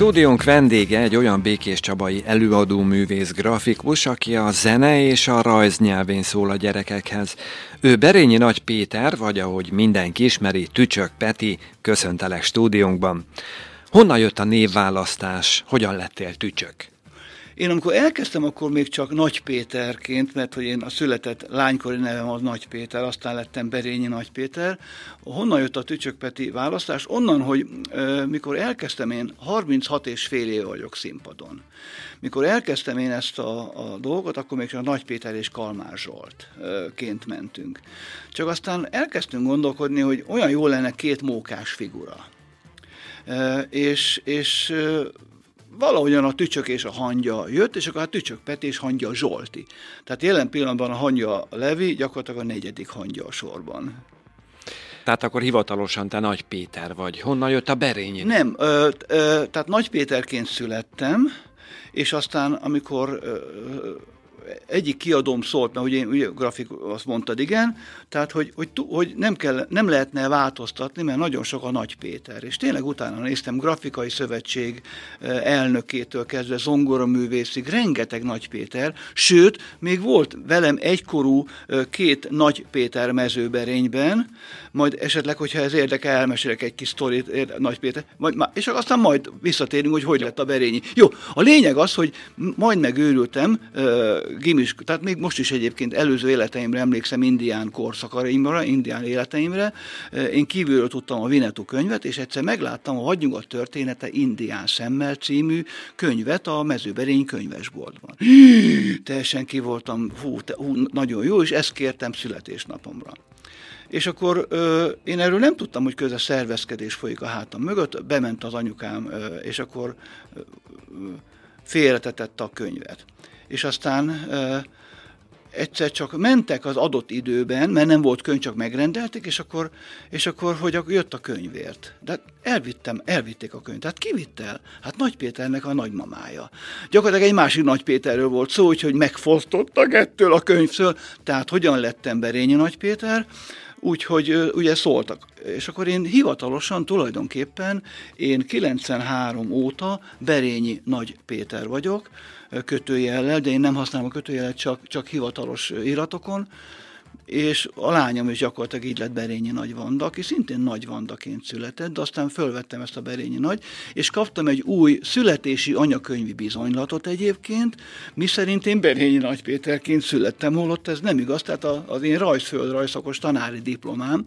Stúdiónk vendége egy olyan Békés Csabai előadó művész grafikus, aki a zene és a rajz nyelvén szól a gyerekekhez. Ő Berényi Nagy Péter, vagy ahogy mindenki ismeri, Tücsök Peti, köszöntelek stúdiónkban. Honnan jött a névválasztás? Hogyan lettél Tücsök? Én amikor elkezdtem, akkor még csak Nagy Péterként, mert hogy én a született lánykori nevem az Nagy Péter, aztán lettem Berényi Nagy Péter. Honnan jött a Tücsök Peti választás? Onnan, hogy e, mikor elkezdtem, én 36 és fél év vagyok színpadon. Mikor elkezdtem én ezt a, a dolgot, akkor még csak Nagy Péter és Kalmár Zsoltként mentünk. Csak aztán elkezdtünk gondolkodni, hogy olyan jó lenne két mókás figura. És, és valahogyan a tücsök és a hangya jött, és akkor a tücsök Peti és hangya Zsolti. Tehát jelen pillanatban a hangya Levi gyakorlatilag a negyedik hangya a sorban. Tehát akkor hivatalosan te Nagy Péter vagy. Honnan jött a Berényi? Nem, ö, ö, tehát Nagy Péterként születtem, és aztán amikor ö, egyik kiadóm szólt, mert ugye, ugye grafik, azt mondtad, igen, tehát, hogy, hogy, hogy nem, kell, nem lehetne változtatni, mert nagyon sok a Nagy Péter. És tényleg utána néztem, Grafikai Szövetség eh, elnökétől kezdve zongoraművészig, rengeteg Nagy Péter, sőt, még volt velem egykorú eh, két Nagy Péter mezőberényben, majd esetleg, hogyha ez érdekel, elmesélek egy kis sztorit Nagy Péter, majd, és aztán majd visszatérünk, hogy hogy lett a berényi. Jó, a lényeg az, hogy majd megőrültem, uh, gimis, tehát még most is egyébként előző életeimre emlékszem indián korszakaimra, indián életeimre, uh, én kívülről tudtam a Vinetú könyvet, és egyszer megláttam a Hadnyugat története Indián szemmel című könyvet a mezőberény könyvesboltban. Teljesen ki voltam, hú, te, hú, nagyon jó, és ezt kértem születésnapomra. És akkor ö, én erről nem tudtam, hogy közben szervezkedés folyik a hátam mögött, bement az anyukám, ö, és akkor ö, félretetette a könyvet. És aztán egyszer csak mentek az adott időben, mert nem volt könyv, csak megrendelték, és akkor, és akkor hogy jött a könyvért. De elvittem, elvitték a könyvet. Tehát ki vitt el? Hát Nagy Péternek a nagymamája. Gyakorlatilag egy másik Nagy Péterről volt szó, úgyhogy megfosztottak ettől a könyvtől. Tehát hogyan lettem Berényi Nagy Péter? úgyhogy ugye szóltak. És akkor én hivatalosan tulajdonképpen én 93 óta Berényi Nagy Péter vagyok, kötőjellel, de én nem használom a kötőjelet csak, csak hivatalos iratokon, és a lányom is gyakorlatilag így lett Berényi Nagy Vanda, aki szintén Nagy Vandaként született, de aztán fölvettem ezt a Berényi Nagy, és kaptam egy új születési anyakönyvi bizonylatot egyébként, mi szerint én Berényi Nagy Péterként születtem, holott ez nem igaz, tehát az én rajzföldrajzszakos tanári diplomám,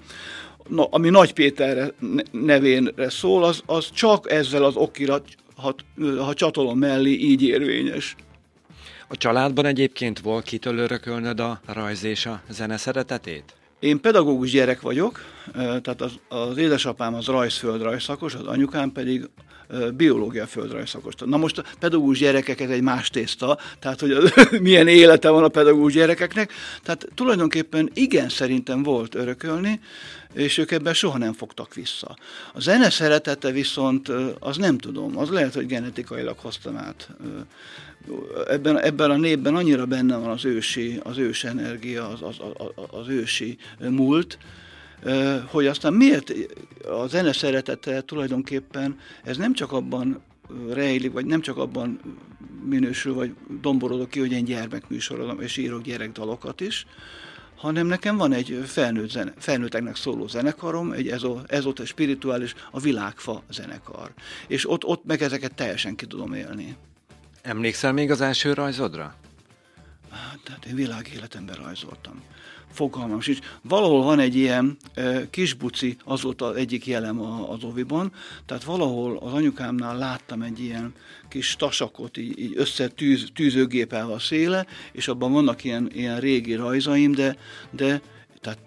ami Nagy Péter nevénre szól, az, az csak ezzel az okirat, ha, ha csatolom mellé, így érvényes. A családban egyébként volt kitől örökölnöd a rajz és a zene szeretetét? Én pedagógus gyerek vagyok, tehát az, az édesapám az rajzföldrajz szakos, az anyukám pedig biológia földrajz szakos. Na most a pedagógus gyerekek egy más tészta, tehát hogy az, milyen élete van a pedagógus gyerekeknek. Tehát tulajdonképpen igen szerintem volt örökölni, és ők ebben soha nem fogtak vissza. A zene szeretete viszont, az nem tudom, az lehet, hogy genetikailag hoztam át ebben, ebben a népben annyira benne van az ősi, az ős energia, az, az, az, az ősi múlt, hogy aztán miért a zene szeretete tulajdonképpen ez nem csak abban rejlik, vagy nem csak abban minősül, vagy domborodok ki, hogy én gyermekműsorodom, és írok gyerekdalokat is, hanem nekem van egy felnőtt zene, felnőtteknek szóló zenekarom, egy ezo, ezot spirituális, a világfa zenekar. És ott, ott meg ezeket teljesen ki tudom élni. Emlékszel még az első rajzodra? Hát, tehát én világéletemben rajzoltam. Fogalmam sincs. Valahol van egy ilyen e, kisbuci, az volt az egyik jelem a, az oviban, tehát valahol az anyukámnál láttam egy ilyen kis tasakot, így, így összetűz, tűzőgépelve a széle, és abban vannak ilyen, ilyen régi rajzaim, de, de tehát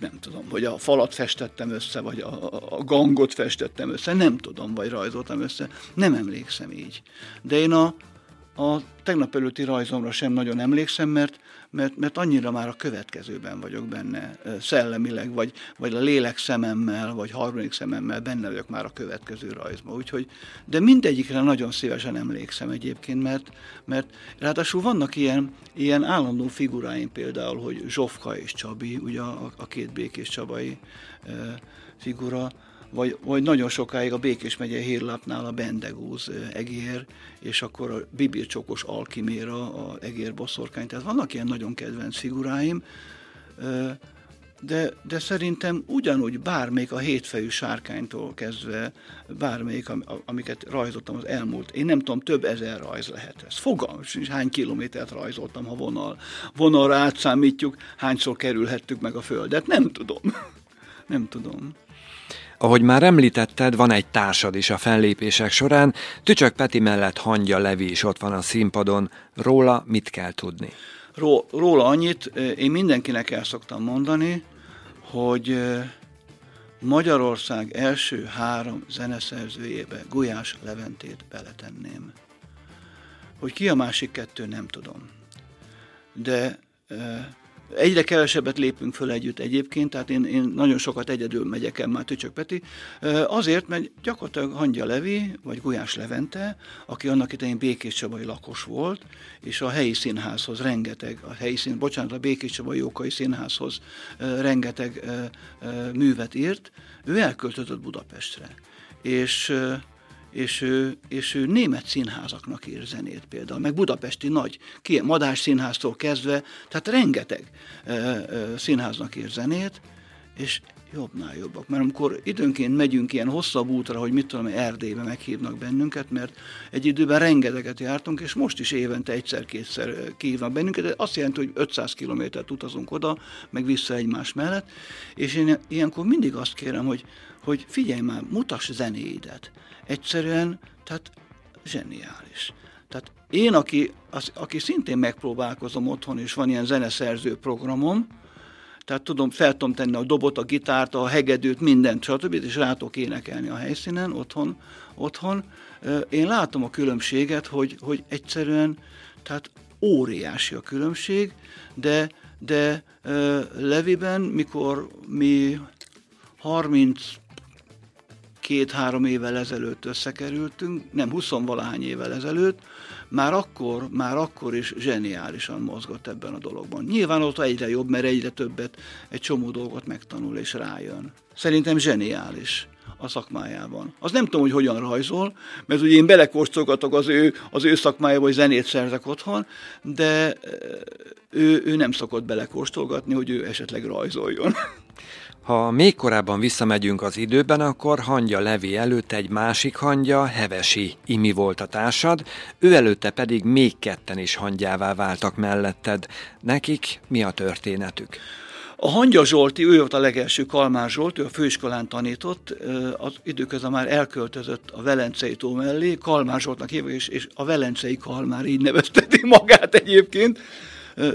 nem tudom, hogy a falat festettem össze, vagy a, a gangot festettem össze, nem tudom, vagy rajzoltam össze, nem emlékszem így. De én a, a tegnap előtti rajzomra sem nagyon emlékszem, mert, mert, mert annyira már a következőben vagyok benne szellemileg, vagy, vagy a lélek szememmel, vagy harmadik szememmel benne vagyok már a következő rajzban. Úgyhogy, de mindegyikre nagyon szívesen emlékszem egyébként, mert, mert ráadásul vannak ilyen, ilyen állandó figuráim például, hogy Zsofka és Csabi, ugye a, a két békés Csabai figura, vagy, vagy nagyon sokáig a Békés megye hírlapnál a Bendegúz egér, és akkor a Bibircsokos Alkiméra, a egér boszorkány. Tehát vannak ilyen nagyon kedvenc figuráim, de, de szerintem ugyanúgy bármelyik a hétfejű sárkánytól kezdve, bármelyik, amiket rajzoltam az elmúlt, én nem tudom, több ezer rajz lehet ez. Fogalmam sincs, hány kilométert rajzoltam, ha vonal. Vonalra átszámítjuk, hányszor kerülhettük meg a földet, nem tudom. nem tudom. Ahogy már említetted, van egy társad is a fellépések során, Tücsök Peti mellett Hangya Levi is ott van a színpadon. Róla mit kell tudni? Róla annyit, én mindenkinek el szoktam mondani, hogy Magyarország első három zeneszerzőjébe Gulyás Leventét beletenném. Hogy ki a másik kettő, nem tudom. De Egyre kevesebbet lépünk föl együtt egyébként, tehát én, én nagyon sokat egyedül megyek el már Tücsök Peti, azért, mert gyakorlatilag Hangya Levi, vagy Gulyás Levente, aki annak idején Békés Csabai lakos volt, és a helyi színházhoz rengeteg, a helyi szín, bocsánat, a Békés Csabai Jókai Színházhoz rengeteg művet írt, ő elköltözött Budapestre. És és ő, és ő német színházaknak ír zenét például, meg budapesti nagy, ki, Madás színháztól kezdve, tehát rengeteg ö, ö, színháznak ír zenét, és jobbnál jobbak. Mert amikor időnként megyünk ilyen hosszabb útra, hogy mit tudom, Erdélybe meghívnak bennünket, mert egy időben rengeteget jártunk, és most is évente egyszer-kétszer kihívnak bennünket, de azt jelenti, hogy 500 kilométert utazunk oda, meg vissza egymás mellett, és én ilyenkor mindig azt kérem, hogy, hogy figyelj már, mutass zenéidet. Egyszerűen, tehát zseniális. Tehát én, aki, az, aki szintén megpróbálkozom otthon, és van ilyen zeneszerző programom, tehát tudom, fel tudom tenni a dobot, a gitárt, a hegedűt, mindent, stb. és rá tudok énekelni a helyszínen, otthon. otthon. Én látom a különbséget, hogy, hogy egyszerűen, tehát óriási a különbség, de, de Leviben, mikor mi 30 két-három évvel ezelőtt összekerültünk, nem 20 valahány évvel ezelőtt, már akkor, már akkor is zseniálisan mozgott ebben a dologban. Nyilván ott egyre jobb, mert egyre többet, egy csomó dolgot megtanul és rájön. Szerintem zseniális a szakmájában. Az nem tudom, hogy hogyan rajzol, mert ugye én belekóstolgatok az ő, az ő szakmájába, hogy zenét szerzek otthon, de ő, ő nem szokott belekóstolgatni, hogy ő esetleg rajzoljon. Ha még korábban visszamegyünk az időben, akkor hangya Levi előtt egy másik hangya, Hevesi Imi volt a társad, ő előtte pedig még ketten is hangyává váltak melletted. Nekik mi a történetük? A Hangya Zsolti, ő volt a legelső Kalmár Zsolt, ő a főiskolán tanított, az időközben már elköltözött a Velencei tó mellé, Kalmár Zsoltnak hívják, és, és a Velencei Kalmár így nevezteti magát egyébként,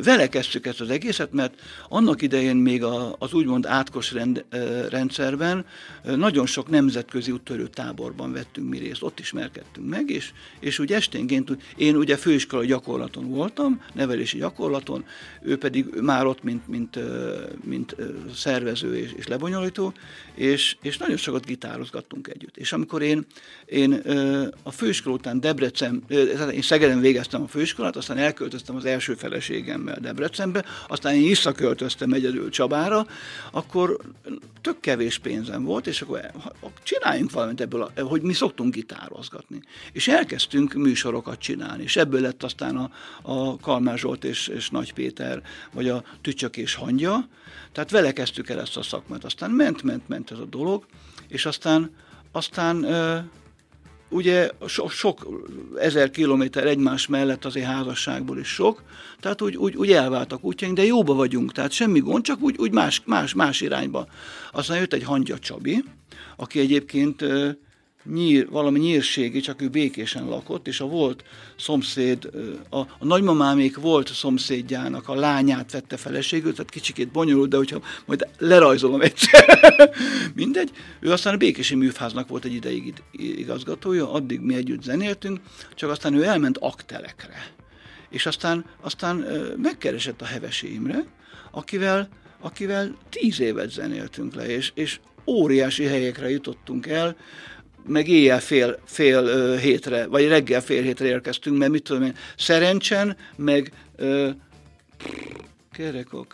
vele kezdtük ezt az egészet, mert annak idején még a, az úgymond átkos rend, rendszerben nagyon sok nemzetközi úttörő táborban vettünk mi részt, ott ismerkedtünk meg, és, és úgy esténként, én ugye főiskola gyakorlaton voltam, nevelési gyakorlaton, ő pedig már ott, mint, mint, mint szervező és, és lebonyolító, és, és nagyon sokat gitározgattunk együtt. És amikor én, én a főiskola után Debrecen, én Szegeden végeztem a főiskolát, aztán elköltöztem az első feleségem feleségemmel Debrecenbe, aztán én visszaköltöztem egyedül Csabára, akkor tök kevés pénzem volt, és akkor csináljunk valamit ebből, hogy mi szoktunk gitározgatni. És elkezdtünk műsorokat csinálni, és ebből lett aztán a, a Kalmár Zsolt és, és Nagy Péter, vagy a Tücsök és Hangya, tehát vele kezdtük el ezt a szakmát, aztán ment, ment, ment ez a dolog, és aztán, aztán ugye so, sok ezer kilométer egymás mellett azért házasságból is sok, tehát úgy, úgy, úgy elváltak útjaink, de jóba vagyunk, tehát semmi gond, csak úgy, úgy más, más, más irányba. Aztán jött egy Hangya Csabi, aki egyébként nyír, valami nyírségi, csak ő békésen lakott, és a volt szomszéd, a, a nagymamámék volt szomszédjának a lányát vette feleségül, tehát kicsikét bonyolult, de hogyha majd lerajzolom egyszer, mindegy. Ő aztán a békési műfháznak volt egy ideig igazgatója, addig mi együtt zenéltünk, csak aztán ő elment aktelekre. És aztán, aztán megkeresett a Hevesi Imre, akivel, akivel tíz évet zenéltünk le, és, és óriási helyekre jutottunk el, meg éjjel fél, fél hétre, vagy reggel fél hétre érkeztünk, mert mit tudom én, szerencsen, meg ö, kerek a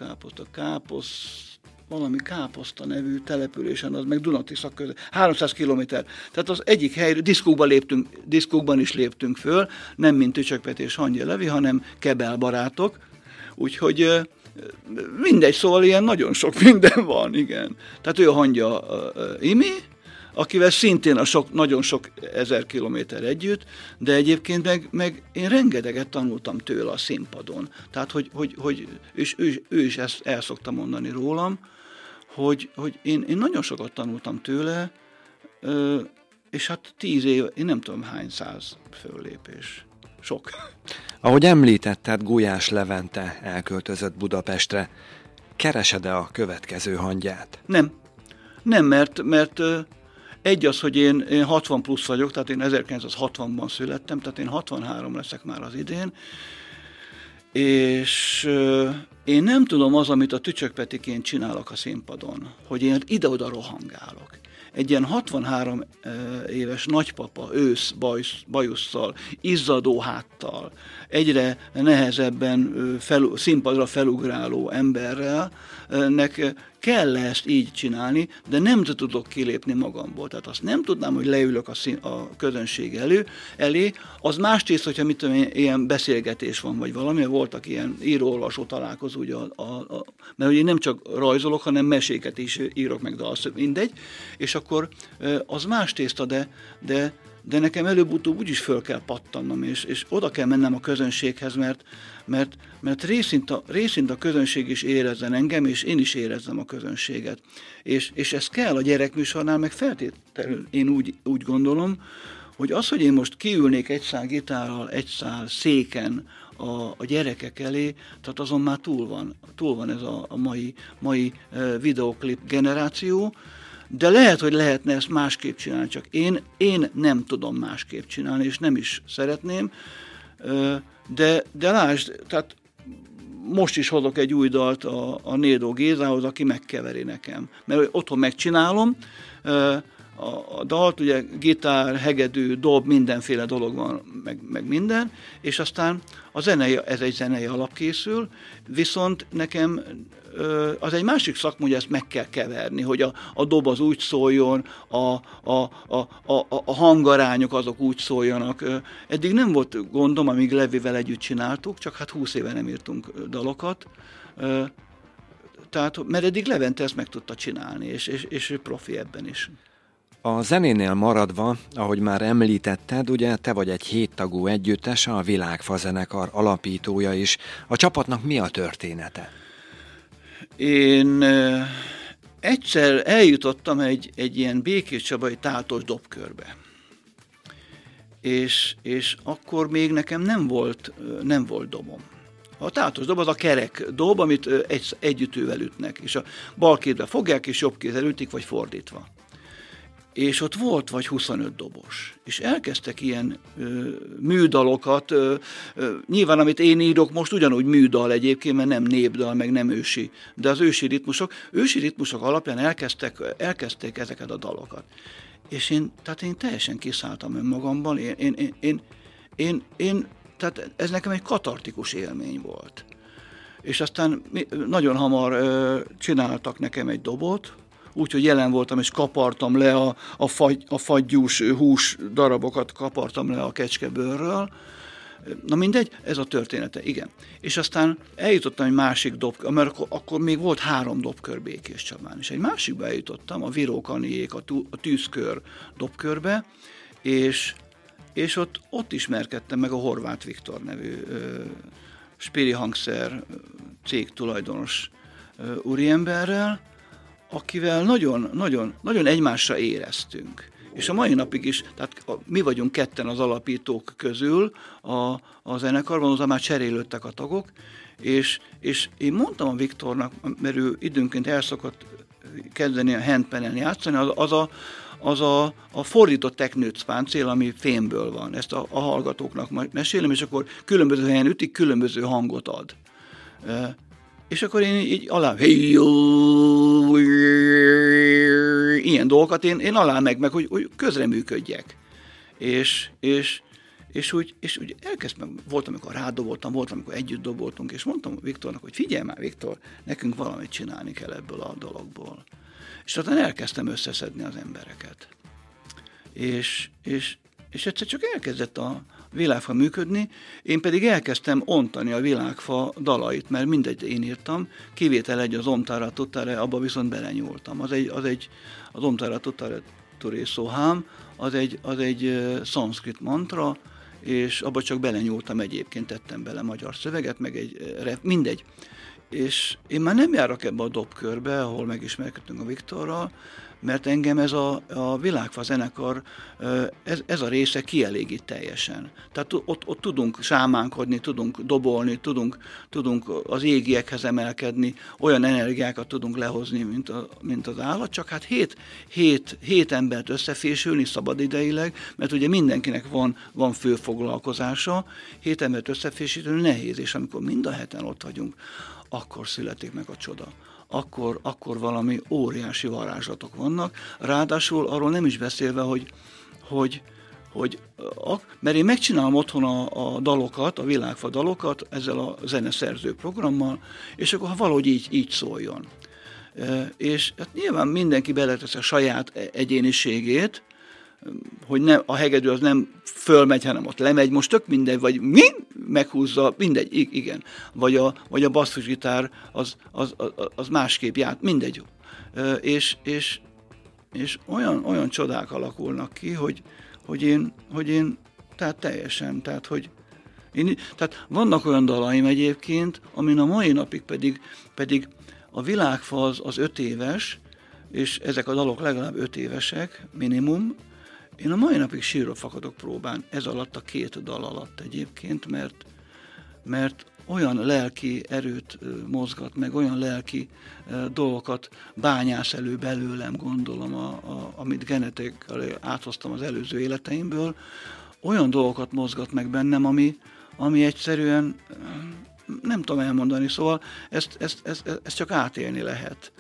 káposz, valami Káposzta nevű településen, az meg Dunatisza között, 300 kilométer. Tehát az egyik helyről, diszkókban, léptünk, diszkókban is léptünk föl, nem mint Tücsökpet és Hangya Levi, hanem Kebel barátok. Úgyhogy mindegy, szóval ilyen nagyon sok minden van, igen. Tehát ő a Hangya Imi, akivel szintén a sok, nagyon sok ezer kilométer együtt, de egyébként meg, meg én rengeteget tanultam tőle a színpadon. Tehát, hogy, hogy, hogy és ő, ő is ezt el szokta mondani rólam, hogy, hogy én, én nagyon sokat tanultam tőle, és hát tíz év, én nem tudom hány száz föllépés. Sok. Ahogy említetted, Gulyás Levente elköltözött Budapestre. Keresed-e a következő hangját? Nem. Nem, mert, mert egy az, hogy én, én 60 plusz vagyok, tehát én 1960-ban születtem, tehát én 63 leszek már az idén, és én nem tudom az, amit a tücsökpetiként csinálok a színpadon, hogy én ide-oda rohangálok. Egy ilyen 63 éves nagypapa, ősz, bajsz, bajusszal, izzadó háttal, egyre nehezebben fel, színpadra felugráló emberrel, nek kell ezt így csinálni, de nem tudok kilépni magamból. Tehát azt nem tudnám, hogy leülök a, szín, a közönség elő, elé. Az más tész, hogyha mit tudom, ilyen beszélgetés van, vagy valami, voltak ilyen író-olvasó találkozó, ugye a, a, a, mert ugye nem csak rajzolok, hanem meséket is írok meg, de az mindegy, és akkor az más tészta, de, de de nekem előbb-utóbb úgyis föl kell pattannom, és, és oda kell mennem a közönséghez, mert, mert, mert részint, a, részint a közönség is érezzen engem, és én is érezzem a közönséget. És, és ez kell a gyerekműsornál, meg feltétlenül én úgy, úgy gondolom, hogy az, hogy én most kiülnék egy szál gitárral, egy szál széken a, a gyerekek elé, tehát azon már túl van, túl van ez a, a mai, mai videoklip generáció, de lehet, hogy lehetne ezt másképp csinálni, csak én, én nem tudom másképp csinálni, és nem is szeretném, de, de lásd, tehát most is hozok egy új dalt a, a Nédó Gézához, aki megkeveri nekem. Mert otthon megcsinálom, a, a dalt, ugye gitár, hegedű, dob, mindenféle dolog van, meg, meg minden, és aztán a zenei, ez egy zenei alap készül, viszont nekem az egy másik szakma, hogy ezt meg kell keverni, hogy a, a dob az úgy szóljon, a, a, a, a, a hangarányok azok úgy szóljanak. Eddig nem volt gondom, amíg Levivel együtt csináltuk, csak hát húsz éve nem írtunk dalokat, tehát, mert eddig Levente ezt meg tudta csinálni, és, és, és profi ebben is. A zenénél maradva, ahogy már említetted, ugye te vagy egy héttagú együttes, a Világfazenekar alapítója is. A csapatnak mi a története? Én egyszer eljutottam egy, egy ilyen Békés Csabai tátos dobkörbe. És, és akkor még nekem nem volt, nem volt dobom. A tátos dob az a kerek dob, amit egy, együttővel ütnek, és a bal kézbe fogják, és jobb kézzel ütik, vagy fordítva és ott volt vagy 25 dobos, és elkezdtek ilyen ö, műdalokat, ö, ö, nyilván amit én írok most ugyanúgy műdal egyébként, mert nem népdal, meg nem ősi, de az ősi ritmusok, ősi ritmusok alapján elkezdtek, elkezdték ezeket a dalokat. És én, tehát én teljesen kiszálltam önmagamban, én, én, én, én, én, én tehát ez nekem egy katartikus élmény volt. És aztán nagyon hamar ö, csináltak nekem egy dobot, úgyhogy jelen voltam, és kapartam le a, a, fagy, a fagyús hús darabokat, kapartam le a kecskebőrről, Na mindegy, ez a története, igen. És aztán eljutottam egy másik dob, mert akkor, akkor még volt három dobkör Békés Csabán, és egy másikba eljutottam, a Virókaniék, a, a tűzkör dobkörbe, és, és ott, ott ismerkedtem meg a Horváth Viktor nevű ö, Spiri Hangszer cég tulajdonos ö, úriemberrel, akivel nagyon, nagyon, nagyon egymásra éreztünk. És a mai napig is, tehát a, mi vagyunk ketten az alapítók közül a, a zenekarban, oda már cserélődtek a tagok, és, és én mondtam a Viktornak, mert ő időnként elszokott kezdeni a handpenen játszani, az, az a, az a, a fordított teknőc páncél, ami fémből van. Ezt a, a hallgatóknak mesélem, és akkor különböző helyen ütik, különböző hangot ad. És akkor én így alá, ilyen dolgokat én, én alá meg, meg hogy, hogy közreműködjek. És, és, és úgy, és úgy elkezdtem, volt, amikor rádoboltam, volt, amikor együtt doboltunk, és mondtam Viktornak, hogy figyelj már, Viktor, nekünk valamit csinálni kell ebből a dologból. És aztán elkezdtem összeszedni az embereket. És, és, és egyszer csak elkezdett a világfa működni, én pedig elkezdtem ontani a világfa dalait, mert mindegy én írtam, kivétel egy az Omtára Tutare, abba viszont belenyúltam. Az egy, az egy az Omtára Tutare Turé Szóhám, az egy, az egy szanszkrit mantra, és abba csak belenyúltam egyébként, tettem bele magyar szöveget, meg egy, mindegy. És én már nem járok ebbe a dobkörbe, ahol megismerkedtünk a Viktorral, mert engem ez a, a világfa zenekar, ez, ez a része kielégít teljesen. Tehát ott, ott tudunk sámánkodni, tudunk dobolni, tudunk, tudunk az égiekhez emelkedni, olyan energiákat tudunk lehozni, mint, a, mint az állat, csak hát hét, hét, hét embert összefésülni szabadideileg, mert ugye mindenkinek van, van főfoglalkozása, hét embert összefésülni nehéz, és amikor mind a heten ott vagyunk, akkor születik meg a csoda akkor, akkor valami óriási varázslatok vannak. Ráadásul arról nem is beszélve, hogy, hogy, hogy mert én megcsinálom otthon a, a dalokat, a világfa dalokat ezzel a zeneszerző programmal, és akkor ha valahogy így, így szóljon. És hát nyilván mindenki beletesz a saját e-, egyéniségét, hogy nem, a hegedű az nem fölmegy, hanem ott lemegy, most tök mindegy, vagy mi meghúzza, mindegy, igen. Vagy a, vagy a basszusgitár az, az, az, az másképp ját, mindegy. És, és, és olyan, olyan csodák alakulnak ki, hogy, hogy, én, hogy én, tehát teljesen, tehát hogy én, tehát vannak olyan dalaim egyébként, amin a mai napig pedig, pedig a világfa az, az öt éves, és ezek a dalok legalább öt évesek, minimum, én a mai napig sírva fakadok próbán, ez alatt a két dal alatt egyébként, mert, mert olyan lelki erőt mozgat, meg olyan lelki dolgokat bányász elő belőlem, gondolom, a, a, amit genetikkel áthoztam az előző életeimből, olyan dolgokat mozgat meg bennem, ami, ami egyszerűen nem tudom elmondani, szóval ezt, ezt, ezt, ezt csak átélni lehet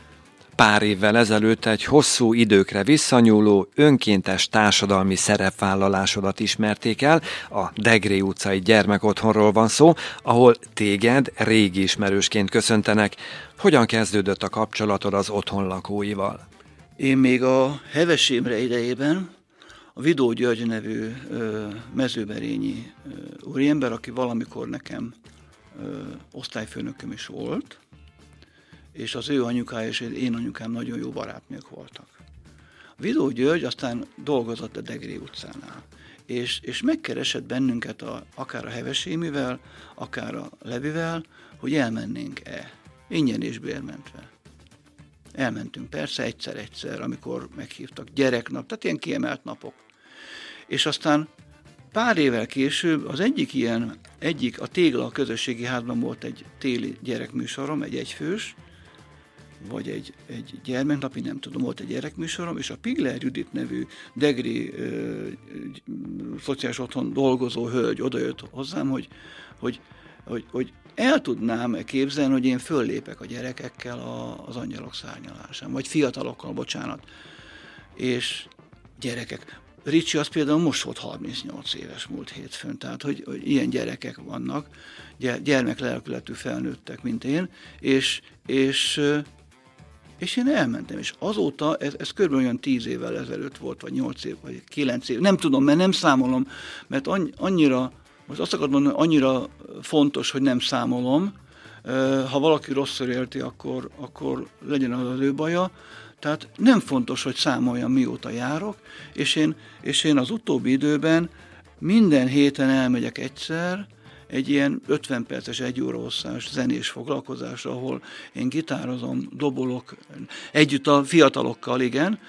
pár évvel ezelőtt egy hosszú időkre visszanyúló önkéntes társadalmi szerepvállalásodat ismerték el, a Degré utcai gyermekotthonról van szó, ahol téged régi ismerősként köszöntenek. Hogyan kezdődött a kapcsolatod az otthon lakóival? Én még a Heves idejében a Vidó György nevű ö, mezőberényi ö, úriember, aki valamikor nekem ö, osztályfőnököm is volt, és az ő anyukája és én anyukám nagyon jó barátnők voltak. Vidó György aztán dolgozott a Degré utcánál, és, és megkeresett bennünket a, akár a Hevesémivel, akár a Levivel, hogy elmennénk-e, ingyen és bérmentve. Elmentünk persze egyszer-egyszer, amikor meghívtak gyereknap, tehát ilyen kiemelt napok. És aztán pár évvel később az egyik ilyen, egyik a Tégla a közösségi házban volt egy téli gyerekműsorom, egy egyfős, vagy egy, egy gyermeknapi, nem tudom, volt egy gyerekműsorom, és a Pigler Judit nevű Degri ö, szociális otthon dolgozó hölgy odajött hozzám, hogy, hogy, hogy, hogy el tudnám képzelni, hogy én föllépek a gyerekekkel a, az angyalok szárnyalásán, vagy fiatalokkal, bocsánat. És gyerekek. Ricsi az például most volt 38 éves múlt hétfőn, tehát hogy, hogy ilyen gyerekek vannak, gyermeklelkületű felnőttek, mint én, és, és és én elmentem, és azóta, ez, ez kb. olyan tíz évvel ezelőtt volt, vagy nyolc év, vagy kilenc év, nem tudom, mert nem számolom, mert annyira, most azt akarod mondani, annyira fontos, hogy nem számolom, ha valaki rosszul érti, akkor, akkor legyen az az ő baja, tehát nem fontos, hogy számoljam, mióta járok, és én, és én az utóbbi időben minden héten elmegyek egyszer, egy ilyen 50 perces, egy óra hosszás zenés foglalkozás, ahol én gitározom, dobolok, együtt a fiatalokkal, igen,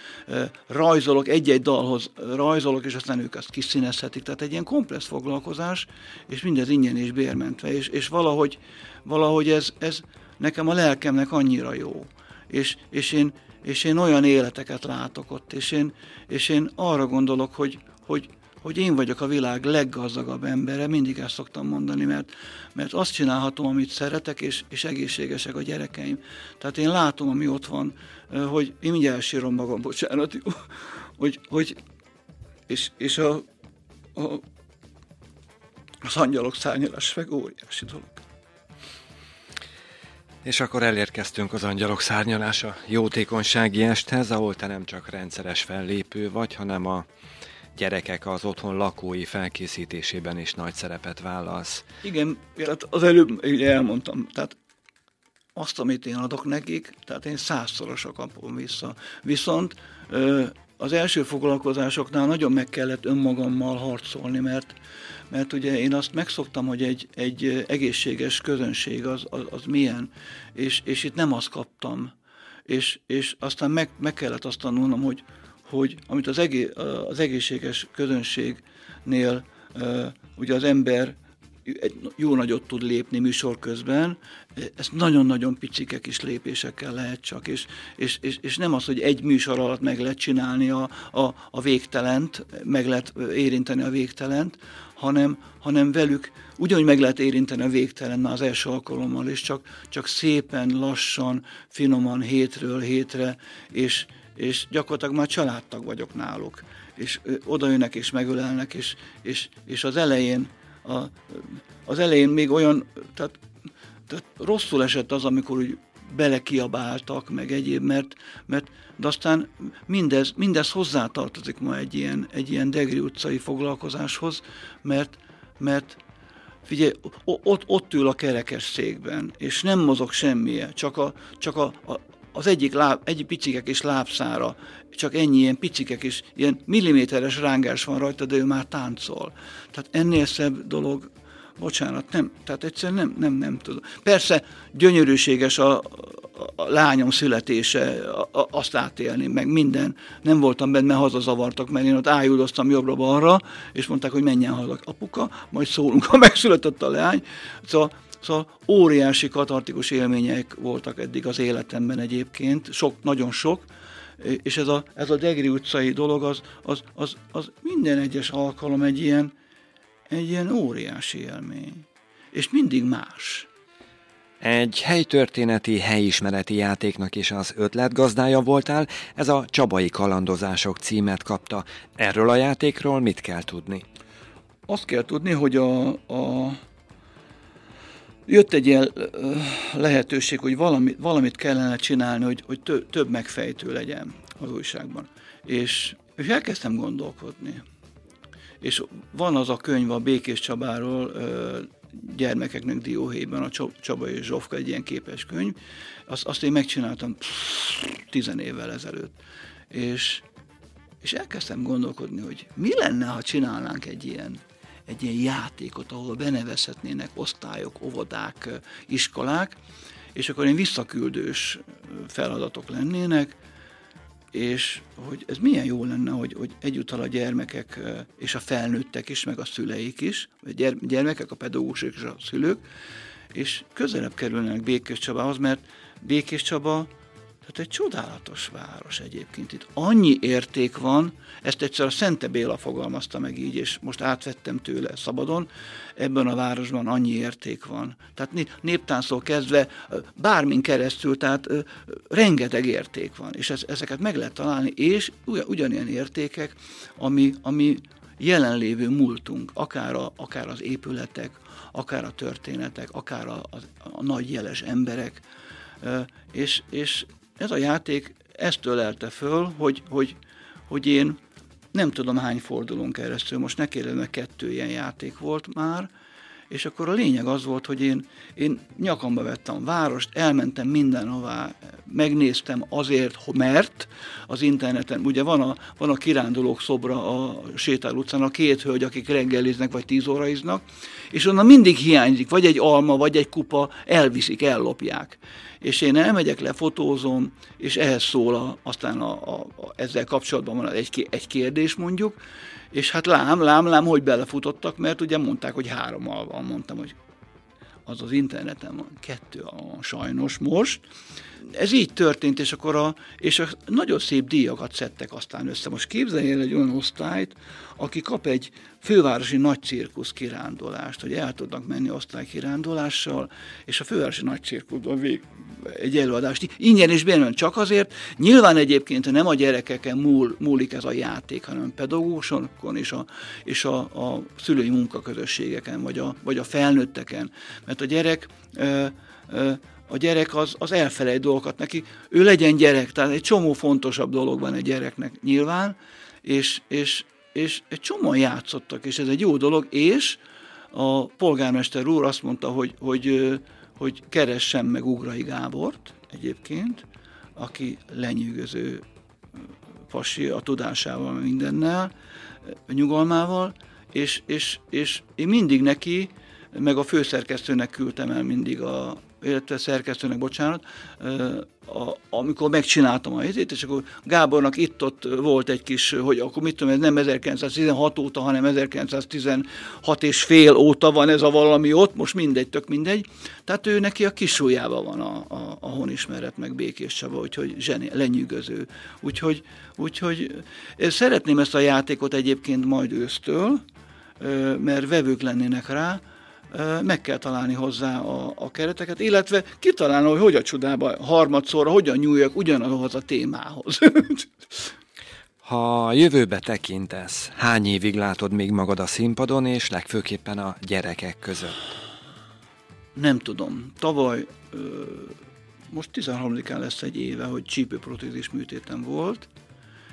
rajzolok, egy-egy dalhoz rajzolok, és aztán ők azt kiszínezhetik. Tehát egy ilyen komplex foglalkozás, és mindez ingyen és bérmentve, és, és valahogy, valahogy ez, ez nekem a lelkemnek annyira jó. És, és, én, és én olyan életeket látok ott, és én, és én arra gondolok, hogy, hogy hogy én vagyok a világ leggazdagabb embere, mindig ezt szoktam mondani, mert, mert azt csinálhatom, amit szeretek, és, és egészségesek a gyerekeim. Tehát én látom, ami ott van, hogy én mindjárt elsírom magam, bocsánat, hogy, hogy és, és a, a az angyalok szárnyalás meg óriási dolog. És akkor elérkeztünk az Angyalok Szárnyalása jótékonysági esthez, ahol te nem csak rendszeres fellépő vagy, hanem a gyerekek az otthon lakói felkészítésében is nagy szerepet vállalsz. Igen, hát az előbb elmondtam, tehát azt, amit én adok nekik, tehát én százszorosra kapom vissza. Viszont az első foglalkozásoknál nagyon meg kellett önmagammal harcolni, mert, mert ugye én azt megszoktam, hogy egy, egy egészséges közönség az, az, az milyen, és, és itt nem azt kaptam. És, és aztán meg, meg kellett azt tanulnom, hogy, hogy amit az, egé, az egészséges közönségnél ugye az ember egy jó nagyot tud lépni műsor közben, ezt nagyon-nagyon picike kis lépésekkel lehet csak, és, és, és, és nem az, hogy egy műsor alatt meg lehet csinálni a, a, a végtelent, meg lehet érinteni a végtelent, hanem, hanem velük ugyanúgy meg lehet érinteni a végtelen már az első alkalommal, és csak, csak szépen, lassan, finoman, hétről hétre, és, és gyakorlatilag már családtag vagyok náluk, és odaönnek és megölelnek, és, és, és az elején a, az elején még olyan, tehát, tehát rosszul esett az, amikor úgy belekiabáltak, meg egyéb, mert, mert de aztán mindez, mindez hozzátartozik ma egy ilyen, egy ilyen Degri utcai foglalkozáshoz, mert, mert figyelj, ott, ott ül a kerekes székben, és nem mozog semmije, csak, a, csak a, a, az egyik, láb, egyik picikek és lábszára, csak ennyi ilyen picikek és ilyen milliméteres rángás van rajta, de ő már táncol. Tehát ennél szebb dolog, bocsánat, nem, tehát egyszerűen nem, nem, nem tudom. Persze gyönyörűséges a, a lányom születése, a, a, azt átélni, meg minden. Nem voltam benne, hazazavartak, mert én ott ájúdoztam jobbra-balra, és mondták, hogy menjen haza apuka, majd szólunk, ha megszületett a leány. Szóval Szóval óriási katartikus élmények voltak eddig az életemben egyébként, sok, nagyon sok, és ez a, ez a Degri utcai dolog, az, az, az, az minden egyes alkalom egy ilyen, egy ilyen óriási élmény. És mindig más. Egy helytörténeti, helyismereti játéknak is az ötletgazdája voltál, ez a Csabai Kalandozások címet kapta. Erről a játékról mit kell tudni? Azt kell tudni, hogy a, a jött egy ilyen lehetőség, hogy valami, valamit kellene csinálni, hogy, hogy tö, több megfejtő legyen az újságban. És, és elkezdtem gondolkodni. És van az a könyv a Békés Csabáról, gyermekeknek dióhéjban, a Csaba és Zsofka, egy ilyen képes könyv. Azt, azt én megcsináltam tizen évvel ezelőtt. És, és elkezdtem gondolkodni, hogy mi lenne, ha csinálnánk egy ilyen egy ilyen játékot, ahol benevezhetnének osztályok, óvodák, iskolák, és akkor én visszaküldős feladatok lennének, és hogy ez milyen jó lenne, hogy, hogy egyúttal a gyermekek és a felnőttek is, meg a szüleik is, a gyermekek, a pedagógusok és a szülők, és közelebb kerülnek Békés Csabához, mert Békés Csaba tehát egy csodálatos város egyébként. Itt annyi érték van, ezt egyszer a Szente Béla fogalmazta meg így, és most átvettem tőle szabadon, ebben a városban annyi érték van. Tehát néptáncról kezdve bármin keresztül, tehát rengeteg érték van, és ez, ezeket meg lehet találni, és ugyanilyen értékek, ami, ami jelenlévő múltunk, akár, a, akár az épületek, akár a történetek, akár a, a, a nagy jeles emberek, és, és ez a játék ezt tölelte föl, hogy, hogy, hogy én nem tudom hány fordulón keresztül, most ne kérdezem, mert kettő ilyen játék volt már, és akkor a lényeg az volt, hogy én, én nyakamba vettem a várost, elmentem mindenhová, megnéztem azért, mert az interneten, ugye van a, van a kirándulók szobra a Sétál utcán, a két hölgy, akik reggeliznek, vagy tíz óraiznak, és onnan mindig hiányzik, vagy egy alma, vagy egy kupa, elviszik, ellopják. És én elmegyek, lefotózom, és ehhez szól a, aztán a, a, a, ezzel kapcsolatban van egy, egy kérdés mondjuk, és hát lám, lám, lám, hogy belefutottak, mert ugye mondták, hogy hárommal van, mondtam, hogy az az interneten van, kettő van sajnos most. Ez így történt, és akkor a, és a nagyon szép díjakat szedtek aztán össze. Most képzelj el egy olyan osztályt, aki kap egy fővárosi nagy cirkusz kirándulást, hogy el tudnak menni osztálykirándulással, és a fővárosi nagy cirkuszban vég, egy előadást. Ingyen és bérben csak azért. Nyilván egyébként nem a gyerekeken múl, múlik ez a játék, hanem pedagógusokon és a, és a, a szülői munkaközösségeken, vagy a, vagy a felnőtteken. Mert a gyerek ö, ö, a gyerek az, az elfelejt dolgokat neki. Ő legyen gyerek, tehát egy csomó fontosabb dolog van egy gyereknek nyilván, és, és, és egy csomóan játszottak, és ez egy jó dolog, és a polgármester úr azt mondta, hogy, hogy, hogy keressem meg Ugrai Gábort egyébként, aki lenyűgöző pasi a tudásával, mindennel, nyugalmával, és, és, és én mindig neki, meg a főszerkesztőnek küldtem el mindig a, illetve szerkesztőnek, bocsánat, a, amikor megcsináltam a helyzét, és akkor Gábornak itt-ott volt egy kis, hogy akkor mit tudom, ez nem 1916 óta, hanem 1916 és fél óta van ez a valami ott, most mindegy, tök mindegy. Tehát ő neki a kisújában van a, a, a honismeret, meg Békés Csaba, úgyhogy zseni, lenyűgöző. Úgyhogy, úgyhogy szeretném ezt a játékot egyébként majd ősztől, mert vevők lennének rá, meg kell találni hozzá a, a kereteket, illetve kitalálni, hogy hogy a csodába harmadszorra, hogyan nyúljak ugyanahhoz a témához. Ha a jövőbe tekintesz, hány évig látod még magad a színpadon, és legfőképpen a gyerekek között? Nem tudom. Tavaly, most 13-án lesz egy éve, hogy csípőprotézis műtétem volt,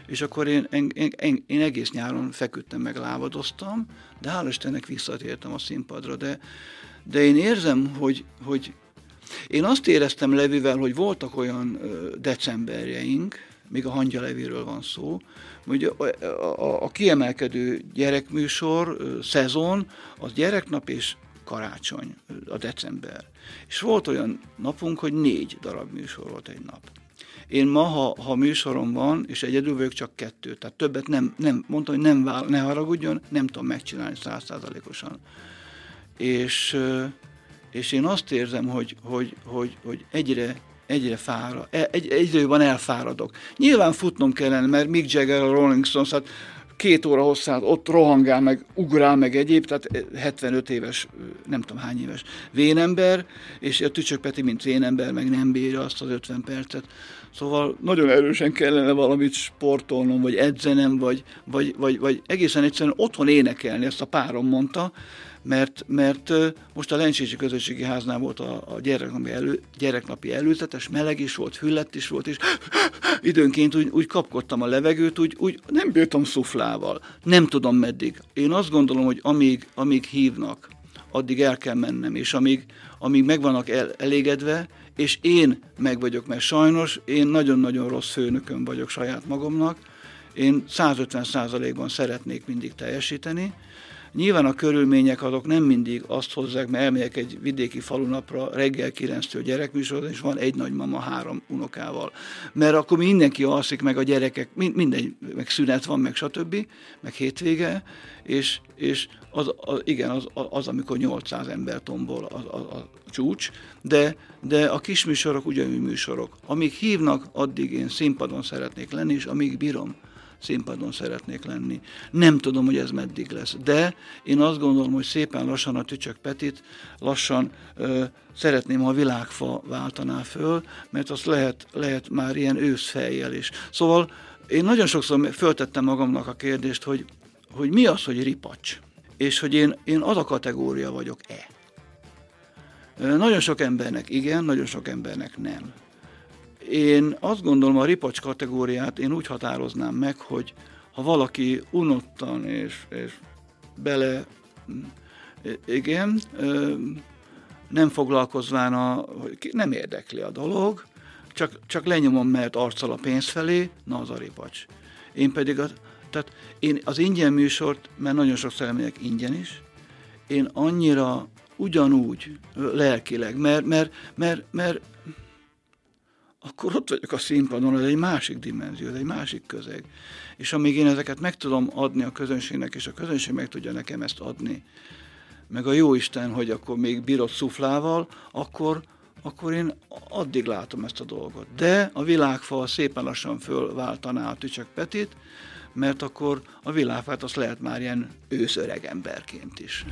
és akkor én, én, én, én egész nyáron feküdtem, meg lábadoztam, de hál' Istennek visszatértem a színpadra, de, de én érzem, hogy, hogy én azt éreztem Levivel, hogy voltak olyan decemberjeink, még a Hangya Leviről van szó, hogy a, a, a kiemelkedő gyerekműsor, szezon, az gyereknap és karácsony, a december. És volt olyan napunk, hogy négy darab műsor volt egy nap. Én ma, ha, ha műsorom van, és egyedül vagyok, csak kettő. Tehát többet nem, nem mondtam, hogy nem vál, ne haragudjon, nem tudom megcsinálni százszázalékosan. És, és én azt érzem, hogy, hogy, hogy, hogy egyre, egyre fára, e, egy, egyre jobban elfáradok. Nyilván futnom kellene, mert Mick Jagger, a Rolling Stones, hát két óra hosszát ott rohangál, meg ugrál, meg egyéb, tehát 75 éves, nem tudom hány éves vénember, és a Tücsök Peti, mint vénember, meg nem bírja azt az 50 percet. Szóval nagyon erősen kellene valamit sportolnom, vagy edzenem, vagy, vagy, vagy, vagy egészen egyszerűen otthon énekelni, ezt a párom mondta, mert, mert most a Lencsési Közösségi Háznál volt a, a gyereknapi, elő, gyereknapi előzetes, meleg is volt, füllett is volt, és időnként úgy, úgy kapkodtam a levegőt, úgy, úgy nem bírtam szuflával. Nem tudom meddig. Én azt gondolom, hogy amíg, amíg hívnak, addig el kell mennem, és amíg, amíg meg vannak el, elégedve, és én meg vagyok, mert sajnos én nagyon-nagyon rossz főnökön vagyok saját magamnak, én 150% ban szeretnék mindig teljesíteni, Nyilván a körülmények azok nem mindig azt hozzák, mert elmegyek egy vidéki falunapra reggel 9-től gyerekműsor, és van egy nagymama három unokával. Mert akkor mindenki alszik, meg a gyerekek, mindegy, meg szünet van, meg stb., meg hétvége, és, és az, az, igen, az, az, amikor 800 ember tombol a, a, a csúcs, de, de a kis műsorok ugyanúgy műsorok. Amíg hívnak, addig én színpadon szeretnék lenni, és amíg bírom, színpadon szeretnék lenni. Nem tudom, hogy ez meddig lesz, de én azt gondolom, hogy szépen lassan a Tücsök Petit lassan ö, szeretném, ha a világfa váltaná föl, mert azt lehet, lehet már ilyen őszfejjel is. Szóval én nagyon sokszor föltettem magamnak a kérdést, hogy, hogy mi az, hogy ripacs, és hogy én, én az a kategória vagyok-e. Nagyon sok embernek igen, nagyon sok embernek nem. Én azt gondolom, a ripacs kategóriát én úgy határoznám meg, hogy ha valaki unottan és, és bele, igen, nem foglalkozván, a, nem érdekli a dolog, csak, csak lenyomom, mert arccal a pénz felé, na az a ripacs. Én pedig, a, tehát én az ingyen műsort, mert nagyon sok megyek ingyen is, én annyira ugyanúgy lelkileg, mert, mert, mert, mert akkor ott vagyok a színpadon, ez egy másik dimenzió, ez egy másik közeg. És amíg én ezeket meg tudom adni a közönségnek, és a közönség meg tudja nekem ezt adni, meg a jó Isten, hogy akkor még bírod szuflával, akkor, akkor én addig látom ezt a dolgot. De a világfal szépen lassan fölváltaná a Tücsök Petit, mert akkor a világfát azt lehet már ilyen őszöreg emberként is.